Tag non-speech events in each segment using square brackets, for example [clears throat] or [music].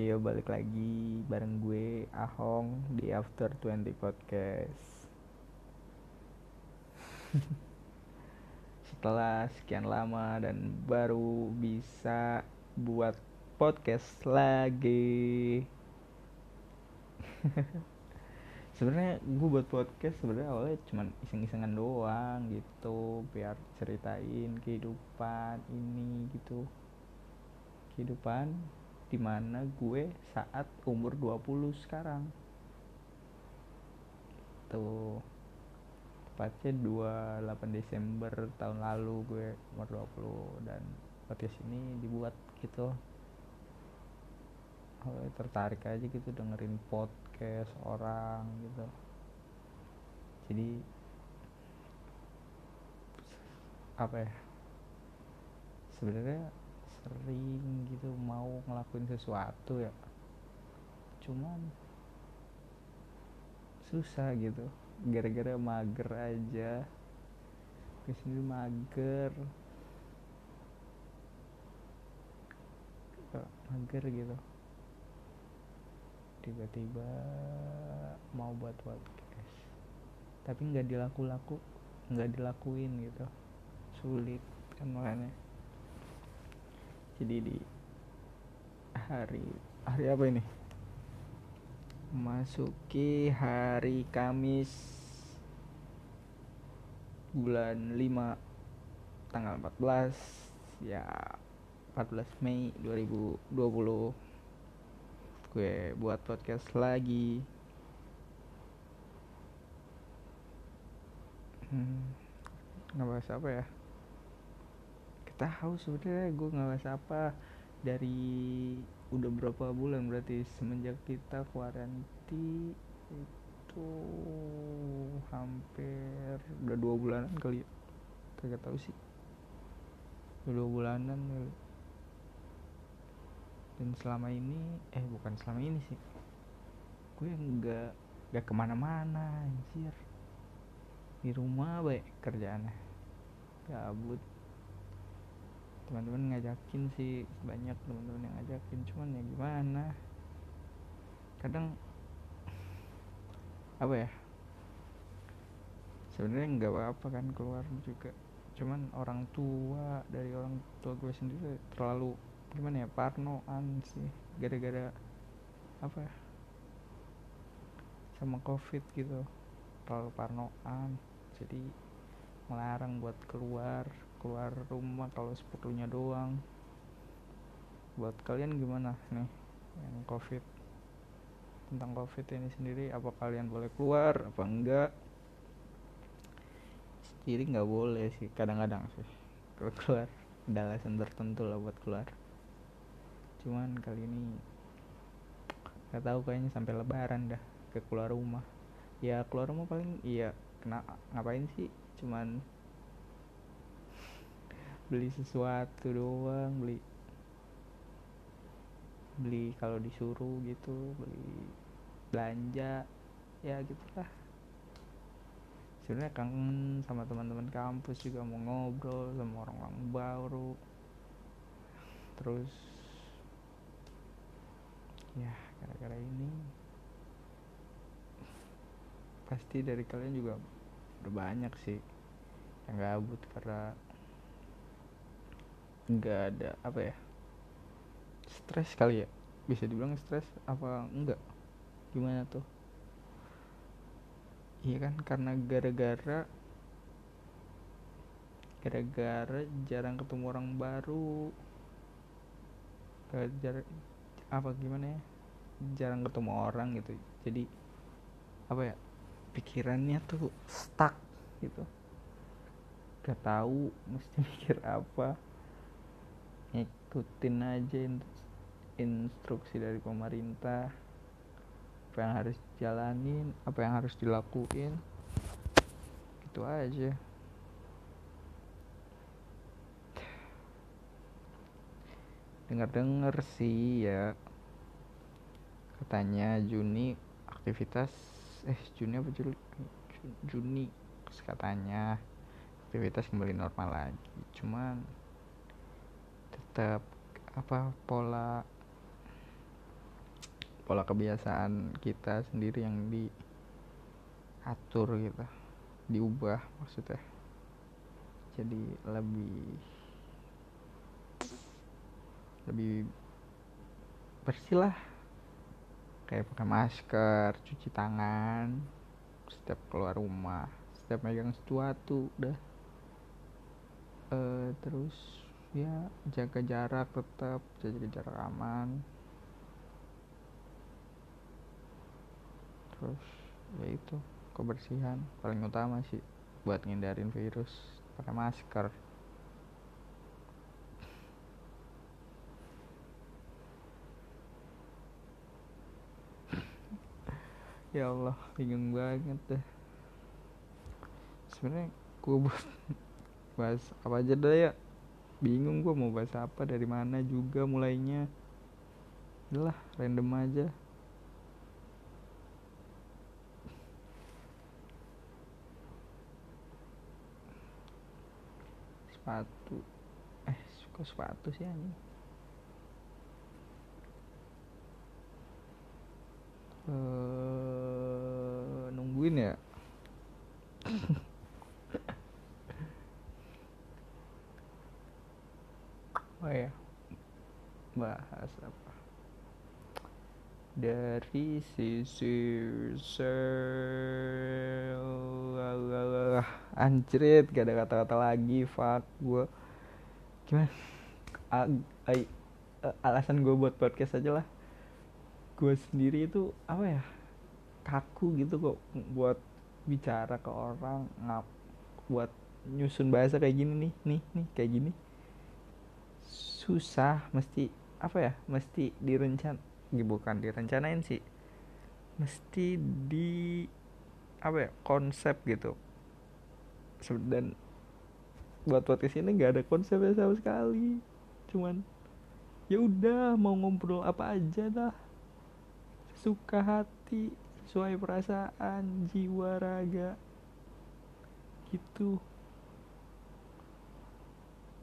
Iya balik lagi bareng gue Ahong di After 20 Podcast. Setelah sekian lama dan baru bisa buat podcast lagi. [laughs] Sebenarnya gue buat podcast sebenarnya awalnya cuma iseng-isengan doang gitu biar ceritain kehidupan ini gitu. Kehidupan di mana gue saat umur 20 sekarang. Tuh tepatnya 28 Desember tahun lalu gue umur 20 dan podcast ini dibuat gitu. Oh, tertarik aja gitu dengerin podcast orang gitu. Jadi apa ya? Sebenarnya sering gitu mau ngelakuin sesuatu ya. Cuman susah gitu. Gara-gara mager aja. Sendiri mager. Mager gitu. Tiba-tiba mau buat podcast. Tapi nggak dilaku-laku nggak dilakuin gitu. Sulit kan makanya jadi di hari hari apa ini? Masuki hari Kamis bulan 5 tanggal 14 ya 14 Mei 2020 gue buat podcast lagi. Hmm, ngebahas apa ya tahu sebenarnya gue ngebahas apa. Dari udah berapa bulan berarti semenjak kita kuaranti itu hampir udah dua bulanan kali ya? Kagak tahu sih. Udah dua bulanan kali. Dan selama ini eh bukan selama ini sih. Gue nggak nggak ke mana-mana anjir. Di rumah baik kerjaannya. Gabut teman-teman ngajakin sih banyak teman-teman yang ngajakin cuman ya gimana? Kadang apa ya? Sebenarnya nggak apa-apa kan keluar juga. Cuman orang tua dari orang tua gue sendiri terlalu gimana ya parnoan sih. Gara-gara apa ya? Sama covid gitu. Terlalu parnoan. Jadi melarang buat keluar keluar rumah kalau seperlunya doang. Buat kalian gimana nih yang covid? Tentang covid ini sendiri apa kalian boleh keluar apa enggak? Jadi nggak boleh sih kadang-kadang sih. Kalau keluar ada alasan tertentu lah buat keluar. Cuman kali ini nggak tahu kayaknya sampai lebaran dah ke keluar rumah. Ya keluar rumah paling iya kena ngapain sih? Cuman beli sesuatu doang beli beli kalau disuruh gitu beli belanja ya gitulah. Sebenarnya kangen sama teman-teman kampus juga mau ngobrol sama orang-orang baru. Terus ya gara-gara ini pasti dari kalian juga udah banyak sih yang gabut karena nggak ada apa ya stres kali ya? Bisa dibilang stres apa enggak? Gimana tuh? Iya kan karena gara-gara gara-gara jarang ketemu orang baru jarang apa gimana ya jarang ketemu orang gitu. Jadi apa ya pikirannya tuh stuck gitu. Gak tahu mesti [laughs] mikir apa ngikutin aja instruksi dari pemerintah. Apa yang harus jalanin apa yang harus dilakuin. Gitu aja. Dengar-dengar sih ya. Katanya Juni aktivitas eh Juni apa Juli? Juni katanya. Aktivitas kembali normal lagi. Cuman tetap apa pola pola kebiasaan kita sendiri yang diatur gitu diubah maksudnya. Jadi lebih lebih bersih lah. Kayak pakai masker cuci tangan setiap keluar rumah setiap megang sesuatu udah. Uh, terus ya jaga jarak tetap jaga jarak aman. Terus ya itu kebersihan paling utama sih buat ngindarin virus pakai masker. [laughs] Ya Allah bingung banget deh. Sebenarnya gue buat [laughs] bahas apa aja dah ya bingung gue mau bahas apa dari mana juga mulainya. Lah random aja. Sepatu. Eh suka sepatu sih anjing? Uh, nungguin ya oh ya bahas apa? Dari sisi sel anjrit gak ada kata-kata lagi fuck gue gimana? A alasan gue buat podcast aja lah. Gue sendiri itu apa ya kaku gitu kok buat bicara ke orang ngap buat nyusun bahasa kayak gini nih nih nih kayak gini susah mesti apa ya mesti direncan bukan direncanain sih. Mesti di apa ya konsep gitu. Dan buat podcast ini nggak ada konsepnya sama sekali. Cuman ya udah mau ngobrol apa aja dah. Suka hati sesuai perasaan jiwa raga. Gitu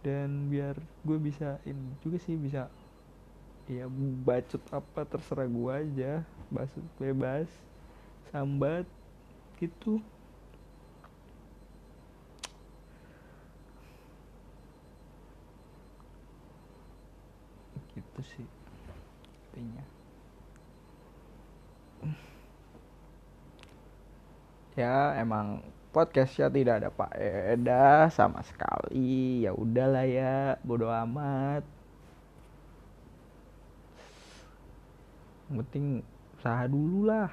dan biar gue bisa ini juga sih bisa ya bacot apa terserah gue aja. Bacot bebas sambat gitu. Gitu sih intinya. Ya emang podcastnya tidak ada Pak Eda sama sekali. Ya udahlah ya bodo amat. Yang penting usaha dulu lah.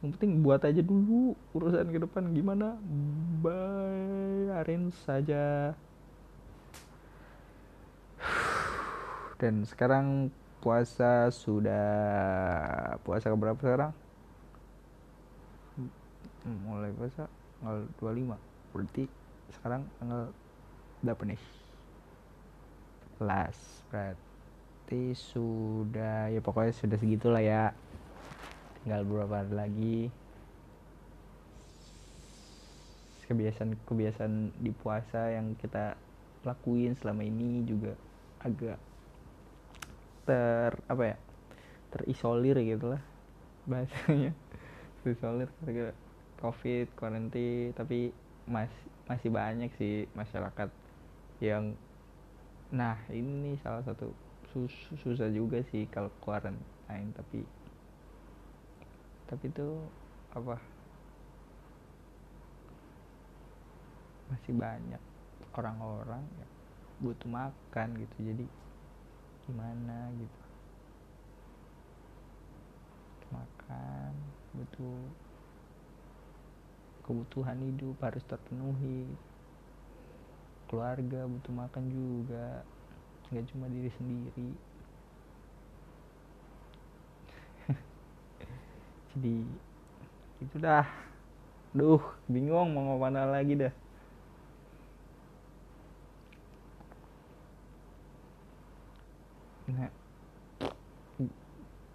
Yang penting buat aja dulu urusan ke depan. Gimana? Bayarin saja. Dan sekarang puasa sudah puasa keberapa sekarang hmm, mulai puasa tanggal 25 berarti sekarang tanggal berapa nih? Last berarti sudah ya pokoknya sudah segitulah ya. Tinggal beberapa hari lagi. Kebiasaan kebiasaan di puasa yang kita lakuin selama ini juga agak ter apa ya terisolir gitu lah bahasanya. [laughs] Terisolir karena covid karantina tapi masih masih banyak sih masyarakat yang nah ini salah satu sus susah juga sih kalau karantina tapi tapi itu apa? Masih banyak orang-orang yang butuh makan gitu jadi gimana gitu? Makan butuh kebutuhan hidup harus terpenuhi. Keluarga butuh makan juga nggak cuma diri sendiri. [laughs] Jadi itu dah. Duh bingung mau mana lagi dah. Nah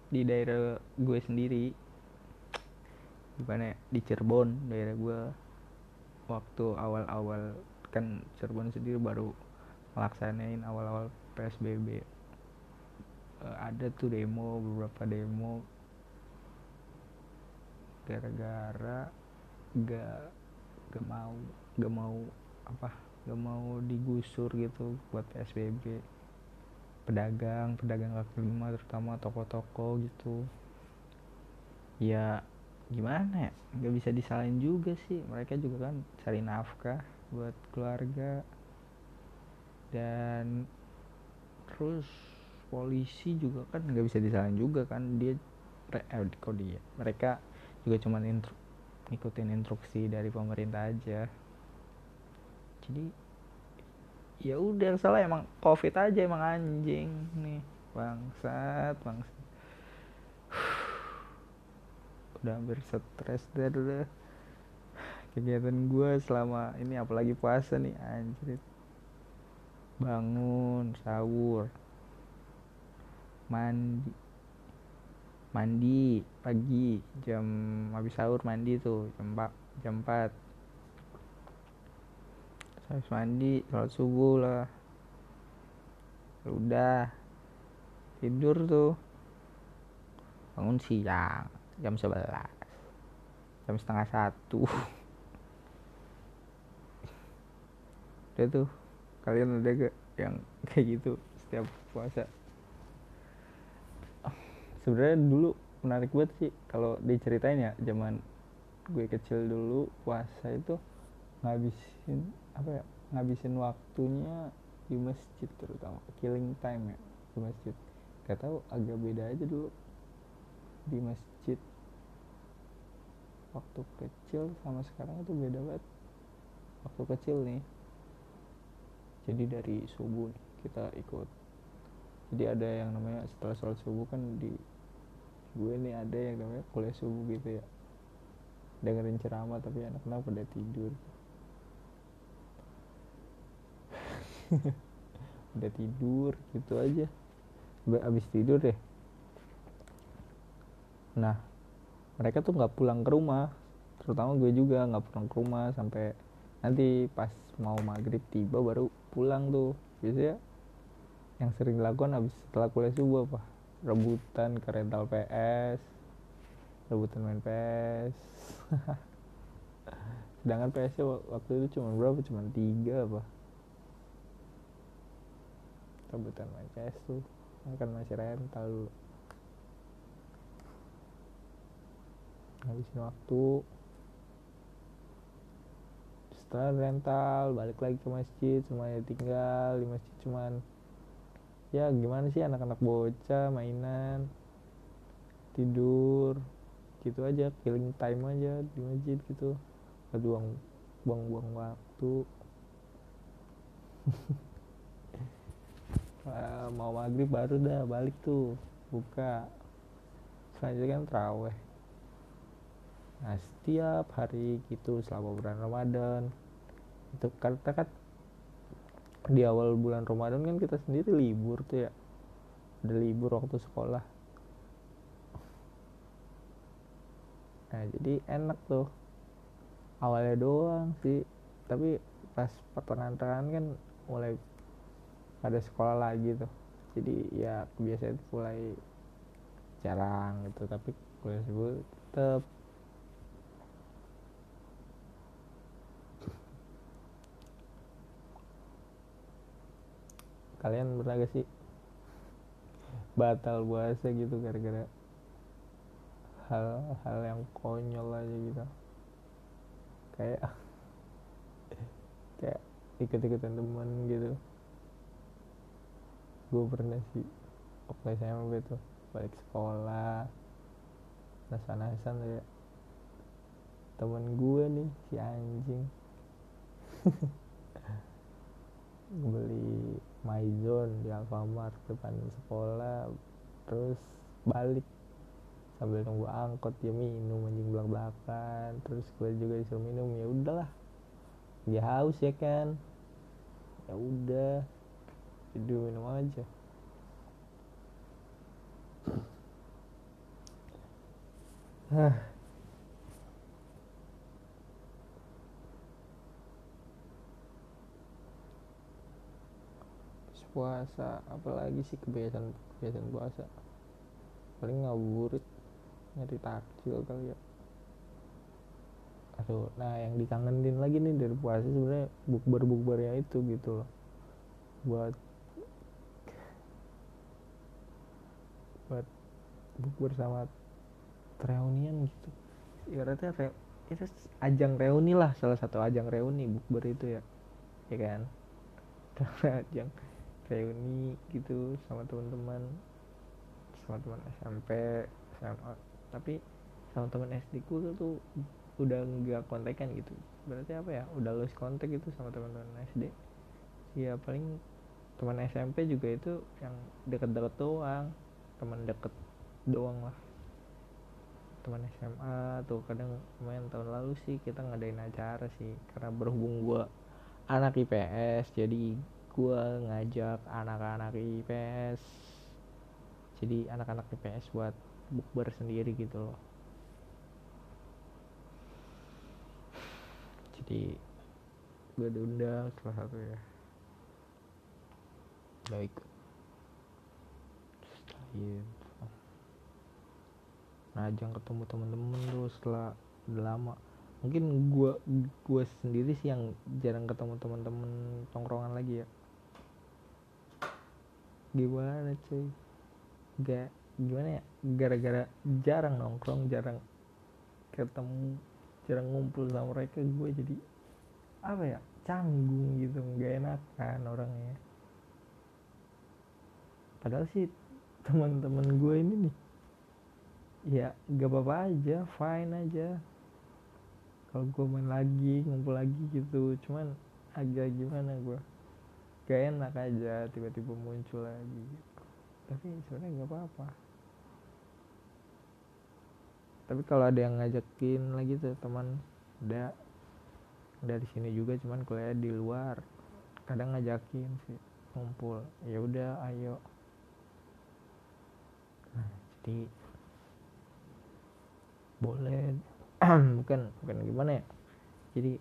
di daerah gue sendiri gimana ya, di Cirebon daerah gue waktu awal-awal kan Cirebon sendiri baru melaksanain awal-awal PSBB uh, eh, ada tuh demo beberapa demo. Gara-gara gak gak mau gak mau apa gak mau digusur gitu buat PSBB pedagang pedagang kaki lima terutama toko-toko gitu. Ya gimana ya? Nggak bisa disalahin juga sih. Mereka juga kan cari nafkah buat keluarga. Dan terus polisi juga kan nggak bisa disalahin juga kan. Dia eh, kok dia? Mereka juga cuman intru, ngikutin instruksi dari pemerintah aja. Jadi ya udah salah emang covid aja emang anjing nih. Bangsat bangsat udah hampir stres dulu kegiatan gue selama ini apalagi puasa nih anjir bangun sahur mandi mandi pagi jam habis sahur mandi tuh jam 4 jam 4 habis mandi sholat subuh lah. Udah tidur tuh. Bangun siang jam 11 jam setengah satu. Udah tuh kalian ada gak yang kayak gitu setiap puasa? Sebenarnya dulu menarik banget sih kalau diceritain ya zaman gue kecil dulu puasa itu ngabisin apa ya ngabisin waktunya di masjid terutama killing time ya di masjid. Gak tahu agak beda aja dulu di masjid waktu kecil sama sekarang itu beda banget. Waktu kecil nih jadi dari subuh nih, kita ikut. Jadi ada yang namanya setelah sholat subuh kan di gue nih ada yang namanya kuliah subuh gitu ya. Dengerin ceramah tapi anak-anak pada tidur. [laughs] Udah tidur gitu aja. Abis tidur deh. Nah mereka tuh nggak pulang ke rumah. Terutama gue juga nggak pulang ke rumah sampai nanti pas mau maghrib tiba baru pulang tuh. Biasanya yang sering dilakukan habis setelah kuliah subuh apa? Rebutan ke rental PS rebutan main PS [laughs] sedangkan PS waktu itu cuma berapa? Cuma tiga apa? Rebutan main PS tuh. Kan masih rental habisin waktu. Setelah rental balik lagi ke masjid semuanya tinggal di masjid cuman ya gimana sih anak-anak bocah mainan tidur gitu aja killing time aja di masjid gitu. Buang buang-buang waktu. [laughs] Mau maghrib baru dah balik tuh buka. Selanjutnya kan teraweh nah setiap hari gitu selama bulan Ramadan. Itu karena kan di awal bulan Ramadan kan kita sendiri libur tuh ya. Ada libur waktu sekolah. Nah jadi enak tuh. Awalnya doang sih. Tapi pas pertengahan kan mulai pada sekolah lagi tuh. Jadi ya kebiasaan mulai jarang gitu. Tapi kuliah subuh tetap kalian pernah gak sih batal puasa gitu gara-gara hal-hal yang konyol aja gitu? Kayak kayak ikut-ikutan temen gitu. Gue pernah sih waktu SMP tuh balik sekolah nasan-nasan ya temen gue nih si anjing. [laughs] Beli Maizon di Alfamart depan sekolah. Terus balik sambil nunggu angkot dia minum anjing belak belakan terus gue juga disuruh minum ya udahlah. Dia haus ya kan? Ya udah jadi minum aja. Hah. Puasa apalagi sih kebiasaan kebiasaan puasa? Paling ngabuburit nyari takjil kali ya. Aduh nah yang dikangenin lagi nih dari puasa sebenarnya bukber bukbernya itu gitu loh. Buat buat bukber sama reunian gitu. Ibaratnya re, itu ajang reuni lah salah satu ajang reuni bukber itu ya. Ya kan? [laughs] Ajang reuni gitu sama teman-teman sama teman SMP SMA tapi sama teman SD ku tuh udah nggak kontekan gitu. Berarti apa ya? Udah lose kontak gitu sama teman-teman SD ya paling teman SMP juga itu yang deket-deket doang teman deket doang lah. Teman SMA tuh kadang main tahun lalu sih kita ngadain acara sih karena berhubung gua anak IPS jadi gua ngajak anak-anak IPS jadi anak-anak IPS buat bukber sendiri gitu loh. Jadi gue diundang salah satu ya baik. Setelah itu ngajang ketemu temen-temen tuh setelah udah lama. Mungkin gue gue sendiri sih yang jarang ketemu teman-teman tongkrongan lagi ya gimana cuy? Gak gimana ya? Gara-gara jarang nongkrong jarang ketemu jarang ngumpul sama mereka gue jadi apa ya canggung gitu. Nggak enakan orangnya. Padahal sih teman-teman gue ini nih ya gak apa-apa aja fine aja. Kalau gue main lagi ngumpul lagi gitu cuman agak gimana gue gak enak aja tiba-tiba muncul lagi. Tapi sebenarnya nggak apa-apa. Tapi kalau ada yang ngajakin lagi tuh teman ada. Dari sini juga cuman kuliah di luar. Kadang ngajakin sih ngumpul. Ya udah ayo. Nah, jadi boleh. [clears throat] Bukan bukan gimana ya? Jadi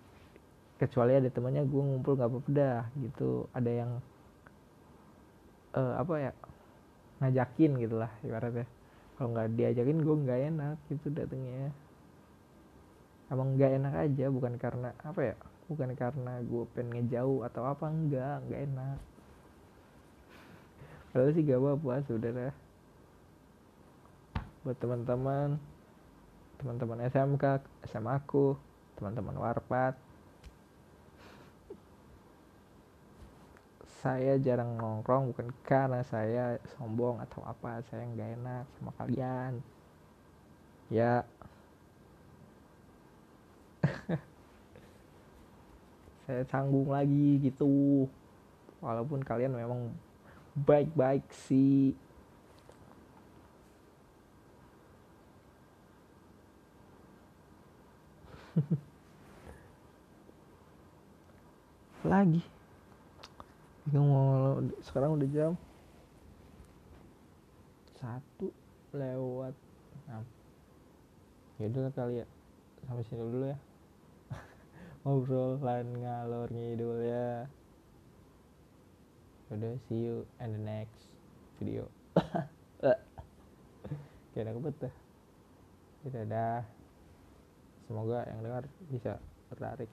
kecuali ada temannya gue ngumpul nggak apa-apa dah gitu. Ada yang uh, apa ya ngajakin gitulah ibaratnya. Kalau nggak diajakin gue nggak enak gitu datengnya. Emang nggak enak aja bukan karena apa ya bukan karena gue pengen ngejauh atau apa enggak nggak enak. Kalau sih gak apa-apa saudara. Buat teman-teman teman-teman SMK SMA aku teman-teman warpat saya jarang nongkrong bukan karena saya sombong atau apa saya nggak enak sama kalian. Ya. [laughs] Saya canggung lagi gitu. Walaupun kalian memang baik-baik sih. [laughs] Lagi bingung mau sekarang udah jam satu lewat enam. Ya udah kali ya. Sampai sini dulu ya. [laughs] Ngobrol lan ngalor ngidul ya. Udah see you in the next video. [laughs] Kayak banget dah. Dadah semoga yang dengar bisa tertarik